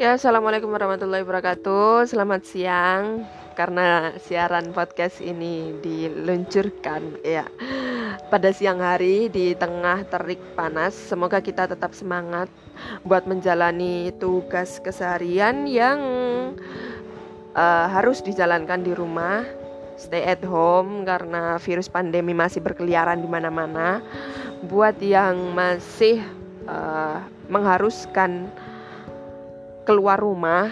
Oke, assalamualaikum warahmatullahi wabarakatuh. Selamat siang. Karena siaran podcast ini diluncurkan ya pada siang hari di tengah terik panas. Semoga kita tetap semangat buat menjalani tugas keseharian yang uh, harus dijalankan di rumah. Stay at home karena virus pandemi masih berkeliaran di mana-mana. Buat yang masih uh, mengharuskan keluar rumah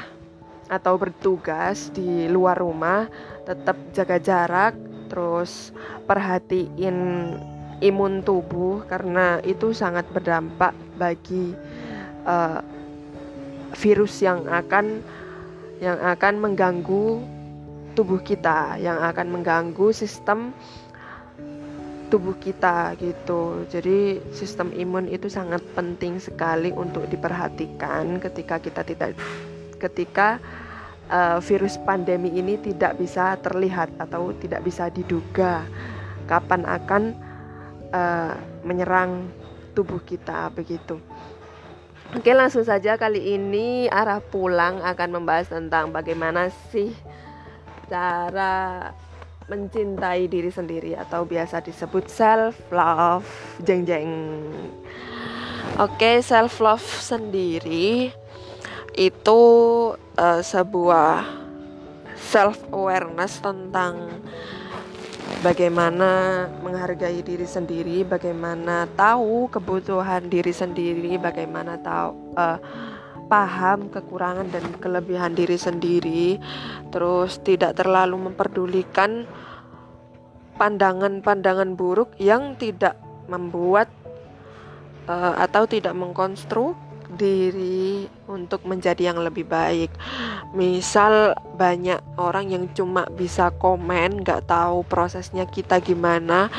atau bertugas di luar rumah tetap jaga jarak terus perhatiin imun tubuh karena itu sangat berdampak bagi uh, virus yang akan yang akan mengganggu tubuh kita yang akan mengganggu sistem tubuh kita gitu. Jadi sistem imun itu sangat penting sekali untuk diperhatikan ketika kita tidak ketika uh, virus pandemi ini tidak bisa terlihat atau tidak bisa diduga kapan akan uh, menyerang tubuh kita begitu. Oke, langsung saja kali ini arah pulang akan membahas tentang bagaimana sih cara mencintai diri sendiri atau biasa disebut self love jeng jeng oke self love sendiri itu uh, sebuah self awareness tentang bagaimana menghargai diri sendiri bagaimana tahu kebutuhan diri sendiri bagaimana tahu uh, paham kekurangan dan kelebihan diri sendiri, terus tidak terlalu memperdulikan pandangan-pandangan buruk yang tidak membuat uh, atau tidak mengkonstruk diri untuk menjadi yang lebih baik. Misal banyak orang yang cuma bisa komen, nggak tahu prosesnya kita gimana,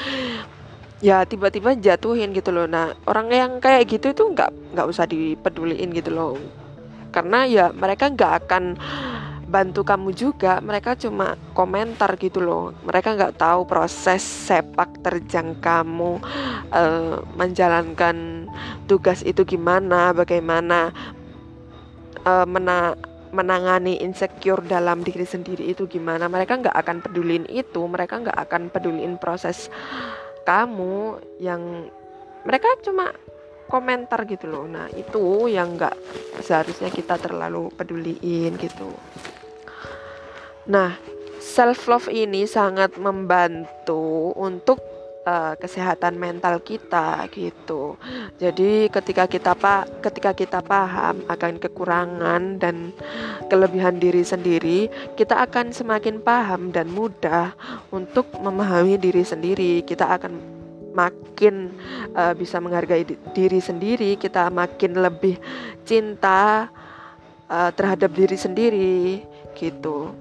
ya tiba-tiba jatuhin gitu loh. Nah orang yang kayak gitu itu nggak nggak usah dipeduliin gitu loh karena ya mereka nggak akan bantu kamu juga. Mereka cuma komentar gitu loh. Mereka nggak tahu proses sepak terjang kamu uh, menjalankan tugas itu gimana bagaimana uh, mena menangani insecure dalam diri sendiri itu gimana. Mereka nggak akan pedulin itu. Mereka nggak akan pedulin proses kamu yang mereka cuma komentar gitu loh nah itu yang nggak seharusnya kita terlalu peduliin gitu nah self love ini sangat membantu untuk uh, kesehatan mental kita gitu. Jadi ketika kita pak ketika kita paham akan kekurangan dan kelebihan diri sendiri, kita akan semakin paham dan mudah untuk memahami diri sendiri. Kita akan makin uh, bisa menghargai diri sendiri, kita makin lebih cinta uh, terhadap diri sendiri gitu.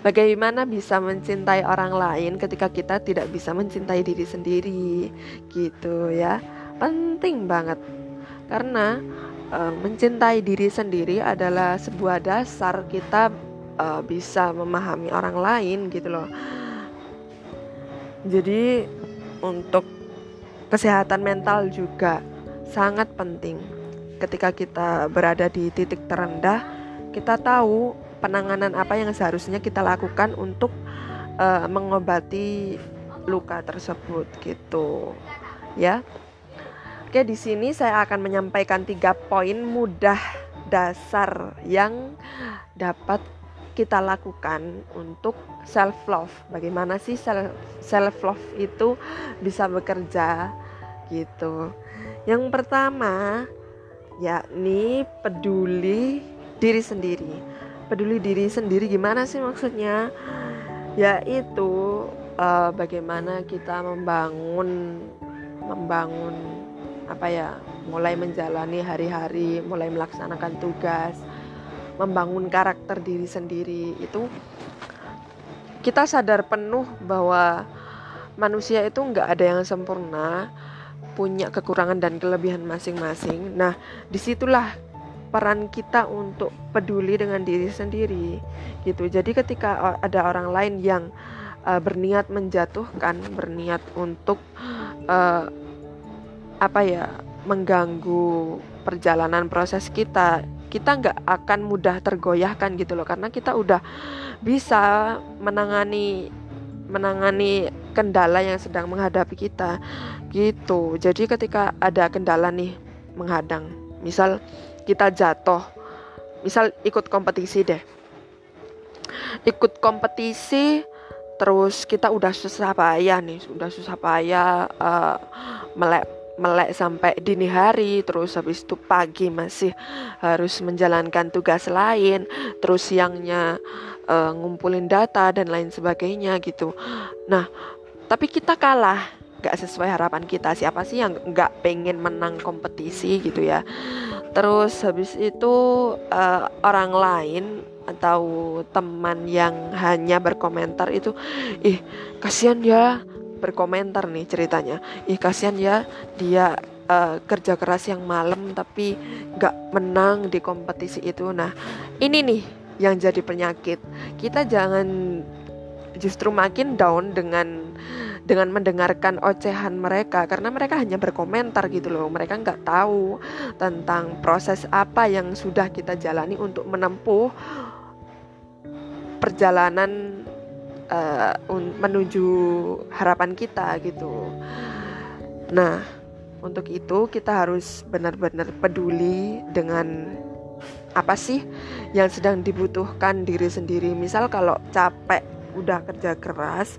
Bagaimana bisa mencintai orang lain ketika kita tidak bisa mencintai diri sendiri gitu ya. Penting banget. Karena uh, mencintai diri sendiri adalah sebuah dasar kita uh, bisa memahami orang lain gitu loh. Jadi untuk kesehatan mental juga sangat penting. Ketika kita berada di titik terendah, kita tahu penanganan apa yang seharusnya kita lakukan untuk uh, mengobati luka tersebut gitu. Ya. Oke, di sini saya akan menyampaikan tiga poin mudah dasar yang dapat kita lakukan untuk self love. Bagaimana sih self love itu bisa bekerja gitu. Yang pertama yakni peduli diri sendiri. Peduli diri sendiri gimana sih maksudnya? Yaitu uh, bagaimana kita membangun membangun apa ya mulai menjalani hari-hari mulai melaksanakan tugas membangun karakter diri sendiri itu kita sadar penuh bahwa manusia itu nggak ada yang sempurna punya kekurangan dan kelebihan masing-masing. Nah di situlah peran kita untuk peduli dengan diri sendiri gitu. Jadi ketika ada orang lain yang uh, berniat menjatuhkan berniat untuk uh, apa ya mengganggu perjalanan proses kita kita nggak akan mudah tergoyahkan gitu loh karena kita udah bisa menangani menangani kendala yang sedang menghadapi kita gitu. Jadi ketika ada kendala nih menghadang misal kita jatuh misal ikut kompetisi deh. Ikut kompetisi terus kita udah susah payah nih udah susah payah uh, melek melek sampai dini hari terus habis itu pagi masih harus menjalankan tugas lain terus siangnya uh, ngumpulin data dan lain sebagainya gitu. Nah tapi kita kalah. Gak sesuai harapan kita. Siapa sih yang nggak pengen menang kompetisi gitu ya? Terus habis itu uh, orang lain atau teman yang hanya berkomentar itu ih kasihan ya berkomentar nih ceritanya. Ih kasihan ya dia uh, kerja keras yang malam tapi nggak menang di kompetisi itu. Nah ini nih yang jadi penyakit. Kita jangan justru makin down dengan dengan mendengarkan ocehan mereka karena mereka hanya berkomentar gitu loh. Mereka nggak tahu tentang proses apa yang sudah kita jalani untuk menempuh perjalanan uh, menuju harapan kita gitu. Nah, untuk itu kita harus benar-benar peduli dengan apa sih yang sedang dibutuhkan diri sendiri. Misal kalau capek udah kerja keras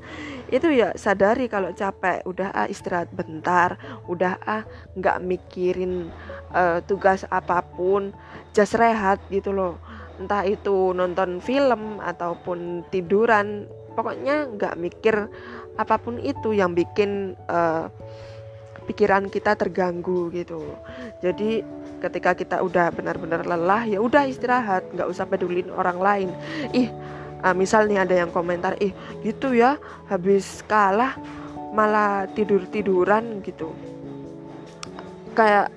itu ya sadari kalau capek udah ah istirahat bentar udah ah nggak mikirin uh, tugas apa pun just rehat gitu loh entah itu nonton film ataupun tiduran pokoknya nggak mikir apa pun itu yang bikin uh, pikiran kita terganggu gitu. Jadi ketika kita udah benar-benar lelah ya udah istirahat nggak usah pedulin orang lain. Ih uh, misal nih ada yang komentar ih gitu ya habis kalah malah tidur tiduran gitu. Kayak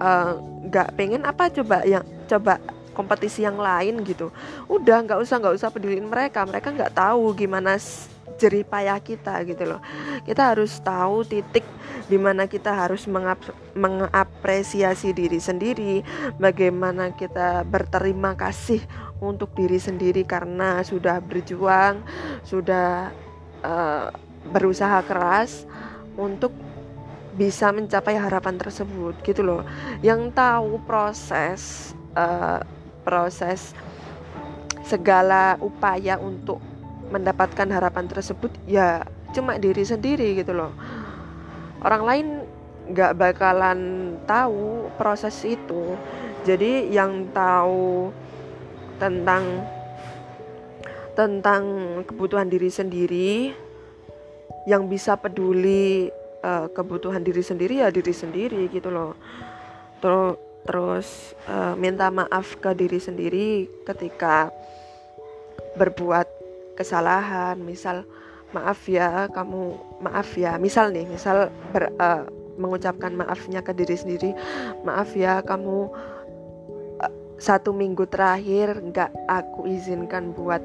eh, nggak uh, pengen apa coba yang coba kompetisi yang lain gitu. Udah nggak usah nggak usah pedulin mereka. Mereka nggak tahu gimana jerih payah kita gitu loh. Kita harus tahu titik di mana kita harus mengap mengapresiasi diri sendiri bagaimana kita berterima kasih untuk diri sendiri karena sudah berjuang sudah uh, berusaha keras untuk bisa mencapai harapan tersebut gitu loh. Yang tahu proses uh, proses segala upaya untuk mendapatkan harapan tersebut ya cuma diri sendiri gitu loh. Orang lain nggak bakalan tahu proses itu. Jadi yang tahu tentang tentang kebutuhan diri sendiri yang bisa peduli uh, kebutuhan diri sendiri ya diri sendiri gitu loh. Terus terus uh, minta maaf ke diri sendiri ketika berbuat kesalahan. Misal maaf ya kamu maaf ya. Misal nih misal ber, uh, mengucapkan maafnya ke diri sendiri. Maaf ya kamu uh, satu minggu terakhir nggak aku izinkan buat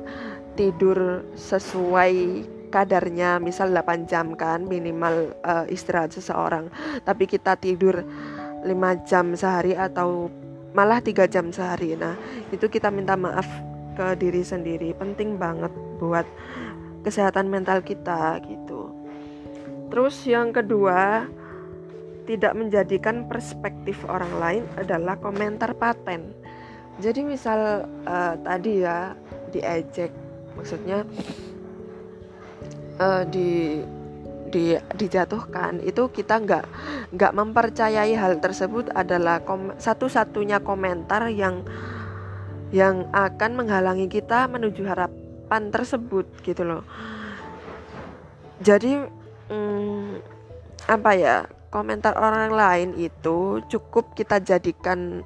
tidur sesuai kadarnya. Misal 8 jam kan minimal uh, istirahat seseorang. Tapi kita tidur 5 jam sehari atau malah tiga jam sehari. Nah itu kita minta maaf ke diri sendiri. Penting banget buat kesehatan mental kita gitu. Terus yang kedua tidak menjadikan perspektif orang lain adalah komentar paten. Jadi misal uh, tadi ya diejek. Maksudnya uh, di di, dijatuhkan itu kita nggak nggak mempercayai hal tersebut adalah kom, satu-satunya komentar yang yang akan menghalangi kita menuju harapan tersebut gitu loh. Jadi hmm, apa ya komentar orang lain itu cukup kita jadikan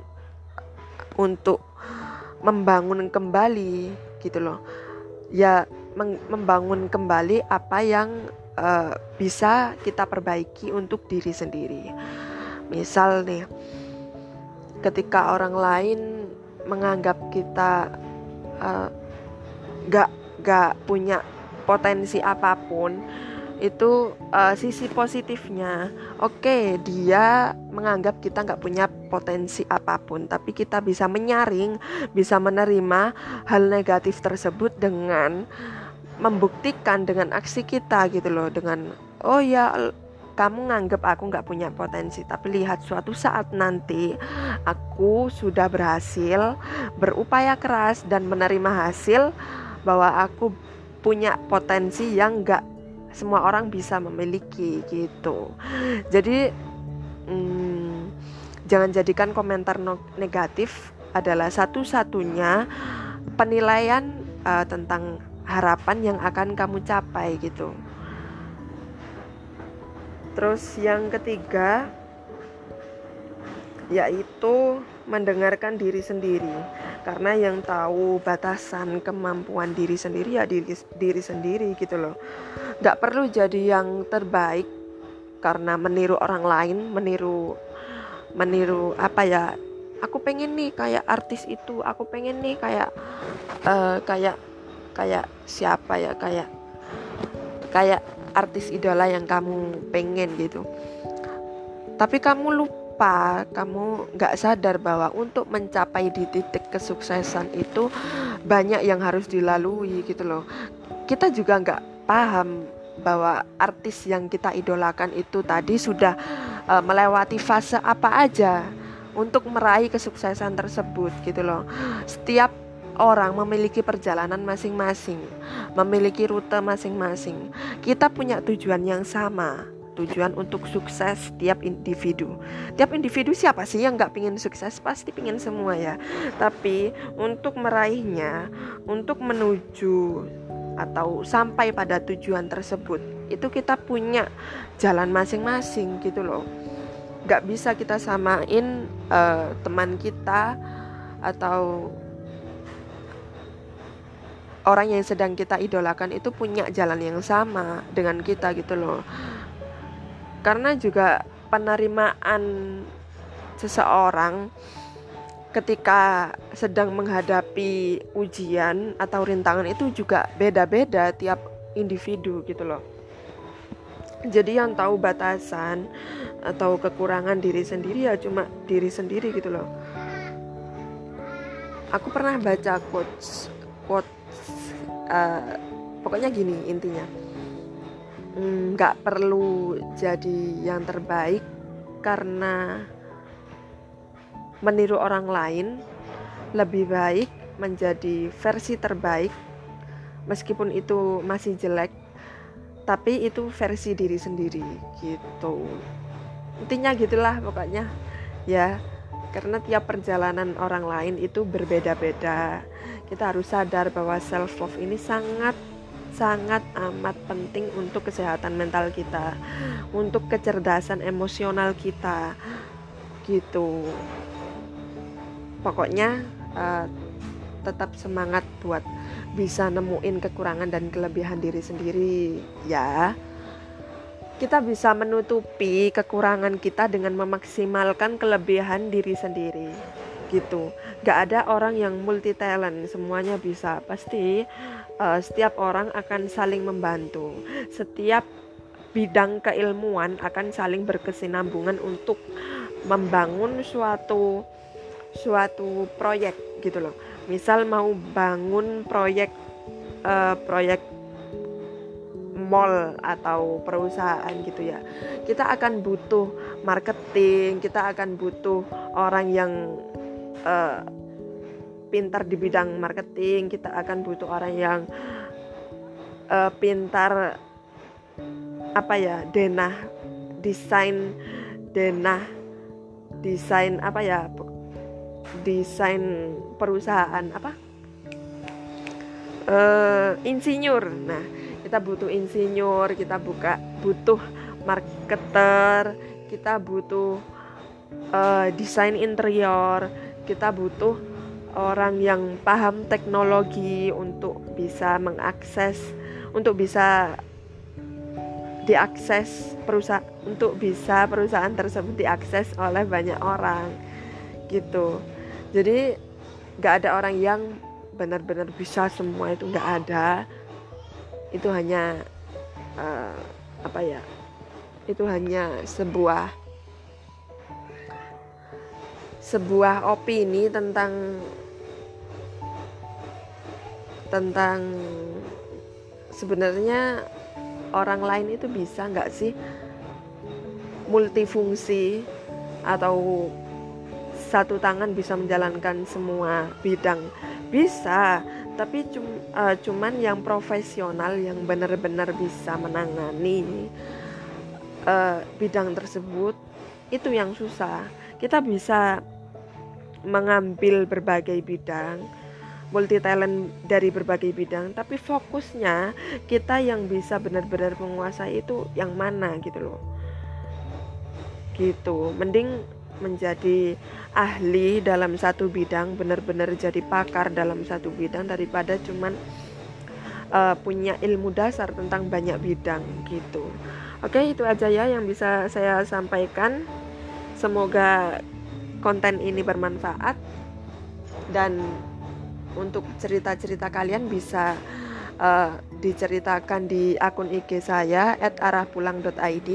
untuk membangun kembali gitu loh. Ya membangun kembali apa yang uh, bisa kita perbaiki untuk diri sendiri. Misal nih, ketika orang lain menganggap kita uh, gak gak punya potensi apa pun, itu uh, sisi positifnya oke okay, dia menganggap kita nggak punya potensi apa pun tapi kita bisa menyaring bisa menerima hal negatif tersebut dengan membuktikan dengan aksi kita gitu loh dengan oh ya kamu nganggap aku nggak punya potensi tapi lihat suatu saat nanti aku sudah berhasil berupaya keras dan menerima hasil bahwa aku punya potensi yang nggak semua orang bisa memiliki gitu. Jadi hmm, jangan jadikan komentar negatif adalah satu-satunya penilaian uh, tentang harapan yang akan kamu capai gitu. Terus yang ketiga yaitu mendengarkan diri sendiri. Karena yang tahu batasan kemampuan diri sendiri ya diri, diri sendiri gitu loh. Nggak perlu jadi yang terbaik karena meniru orang lain meniru meniru apa ya? Aku pengen nih kayak artis itu aku pengen nih kayak uh, kayak kayak siapa ya kayak kayak artis idola yang kamu pengen gitu. Tapi kamu lupa kamu nggak sadar bahwa untuk mencapai di titik kesuksesan itu banyak yang harus dilalui gitu loh. Kita juga nggak paham bahwa artis yang kita idolakan itu tadi sudah uh, melewati fase apa aja untuk meraih kesuksesan tersebut gitu loh. Setiap orang memiliki perjalanan masing-masing, memiliki rute masing-masing. Kita punya tujuan yang sama, tujuan untuk sukses tiap individu. Tiap individu siapa sih yang nggak pingin sukses? Pasti pingin semua ya. Tapi untuk meraihnya untuk menuju atau sampai pada tujuan tersebut itu kita punya jalan masing-masing gitu loh. Nggak bisa kita samain uh, teman kita atau orang yang sedang kita idolakan itu punya jalan yang sama dengan kita gitu loh karena juga penerimaan seseorang ketika sedang menghadapi ujian atau rintangan itu juga beda-beda tiap individu gitu loh. Jadi yang tahu batasan atau kekurangan diri sendiri ya cuma diri sendiri gitu loh. Aku pernah baca quotes quotes uh, pokoknya gini intinya. Nggak mm, perlu jadi yang terbaik karena meniru orang lain lebih baik menjadi versi terbaik meskipun itu masih jelek tapi itu versi diri sendiri gitu. Intinya gitulah pokoknya ya karena tiap perjalanan orang lain itu berbeda-beda kita harus sadar bahwa self love ini sangat sangat amat penting untuk kesehatan mental kita, untuk kecerdasan emosional kita, gitu. Pokoknya uh, tetap semangat buat bisa nemuin kekurangan dan kelebihan diri sendiri, ya. Kita bisa menutupi kekurangan kita dengan memaksimalkan kelebihan diri sendiri gitu. Gak ada orang yang multi talent, semuanya bisa. Pasti uh, setiap orang akan saling membantu. Setiap bidang keilmuan akan saling berkesinambungan untuk membangun suatu suatu proyek gitu loh. Misal mau bangun proyek uh, proyek mall atau perusahaan gitu ya. Kita akan butuh marketing, kita akan butuh orang yang uh, pintar di bidang marketing kita akan butuh orang yang uh, pintar apa ya denah desain denah desain apa ya desain perusahaan apa uh, insinyur nah kita butuh insinyur kita buka butuh marketer kita butuh uh, desain interior kita butuh orang yang paham teknologi untuk bisa mengakses untuk bisa diakses perusahaan untuk bisa perusahaan tersebut diakses oleh banyak orang gitu. Jadi nggak ada orang yang benar-benar bisa semua itu nggak ada itu hanya uh, apa ya itu hanya sebuah sebuah opini tentang tentang sebenarnya orang lain itu bisa nggak sih multifungsi atau satu tangan bisa menjalankan semua bidang? Bisa tapi cum, uh, cuman yang profesional yang benar-benar bisa menangani uh, bidang tersebut itu yang susah. Kita bisa mengambil berbagai bidang multi talent dari berbagai bidang tapi fokusnya kita yang bisa benar-benar menguasai itu yang mana gitu loh. Gitu. Mending menjadi ahli dalam satu bidang benar-benar jadi pakar dalam satu bidang daripada cuman uh, punya ilmu dasar tentang banyak bidang gitu. Oke itu aja ya yang bisa saya sampaikan. Semoga konten ini bermanfaat. Dan untuk cerita-cerita kalian bisa uh, diceritakan di akun IG saya @arahpulang.id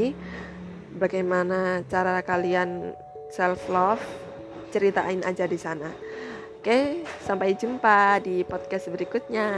bagaimana cara kalian self love ceritain aja di sana. Oke, sampai jumpa di podcast berikutnya.